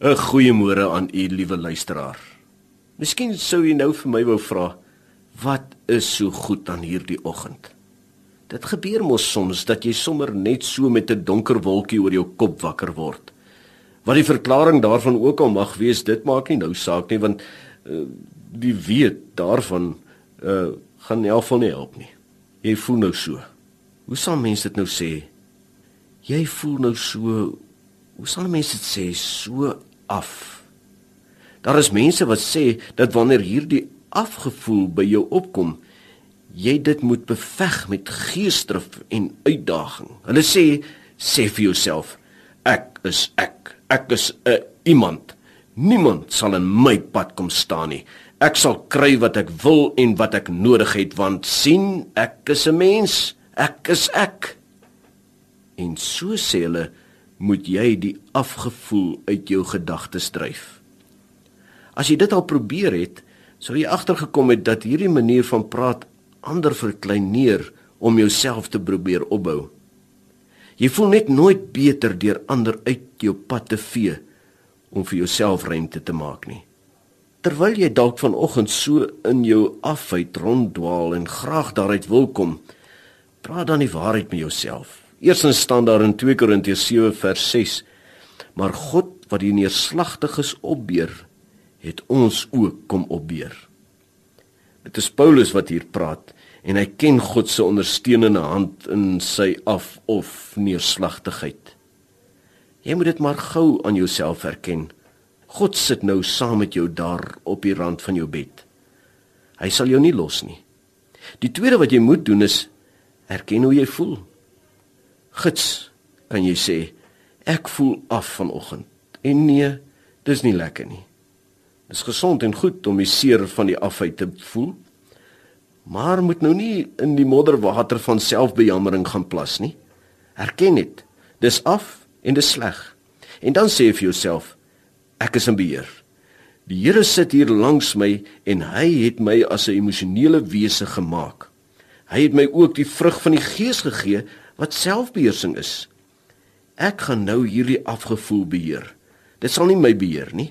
'n Goeiemôre aan u liewe luisteraar. Miskien sou u nou vir my wou vra, wat is so goed aan hierdie oggend? Dit gebeur mos soms dat jy sommer net so met 'n donker wolkie oor jou kop wakker word. Wat die verklaring daarvan ook al mag wees, dit maak nie nou saak nie want uh, die weet daarvan uh gaan nie alvol nie help nie. Jy voel nou so. Hoe sal mense dit nou sê? Jy voel nou so hoe sal mense dit sê so af. Daar is mense wat sê dat wanneer hierdie afgevoel by jou opkom, jy dit moet beveg met geesdrif en uitdaging. Hulle sê sê vir jouself, ek is ek. Ek is 'n iemand. Niemand sal in my pad kom staan nie. Ek sal kry wat ek wil en wat ek nodig het want sien, ek is 'n mens. Ek is ek. En so sê hulle moet jy die afgevoel uit jou gedagtes dryf. As jy dit al probeer het, sou jy agtergekom het dat hierdie manier van praat ander verkleineer om jouself te probeer opbou. Jy voel net nooit beter deur ander uit jou pad te vee om vir jouself ruimte te maak nie. Terwyl jy dalk vanoggend so in jou afheid ronddwaal en graag daaruit wil kom, praat dan die waarheid met jouself. Eerstens staan daar in 2 Korintiërs 7 vers 6: Maar God wat die neerslagtiges opbeer, het ons ook kom opbeer. Dit is Paulus wat hier praat en hy ken God se ondersteunende hand in sy af of neerslagtigheid. Jy moet dit maar gou aan jouself erken. God sit nou saam met jou daar op die rand van jou bed. Hy sal jou nie los nie. Die tweede wat jy moet doen is erken hoe jy voel. Gits, kan jy sê, ek voel af vanoggend. En nee, dis nie lekker nie. Dis gesond en goed om die seer van die afheid te voel. Maar moet nou nie in die modderwater van selfbejammering gaan plas nie. Erken dit. Dis af en dis sleg. En dan sê vir jouself, ek is in beheer. Die Here sit hier langs my en hy het my as 'n emosionele wese gemaak. Hy het my ook die vrug van die Gees gegee wat selfbeheersing is. Ek gaan nou hierdie afgevoel beheer. Dit sal nie my beheer nie.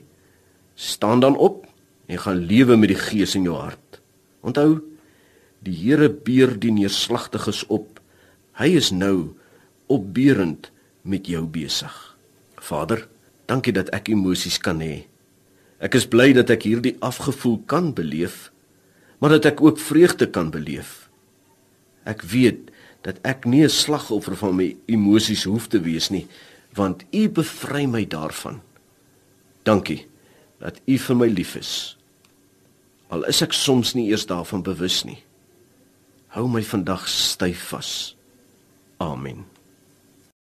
Staan dan op en gaan lewe met die Gees in jou hart. Onthou, die Here beer die neerslagtiges op. Hy is nou opbeurend met jou besig. Vader, dankie dat ek emosies kan hê. Ek is bly dat ek hierdie afgevoel kan beleef, maar dat ek ook vreugde kan beleef. Ek weet dat ek nie 'n slagoffer van my emosies hoef te wees nie, want U bevry my daarvan. Dankie dat U vir my lief is. Al is ek soms nie eers daarvan bewus nie. Hou my vandag styf vas. Amen.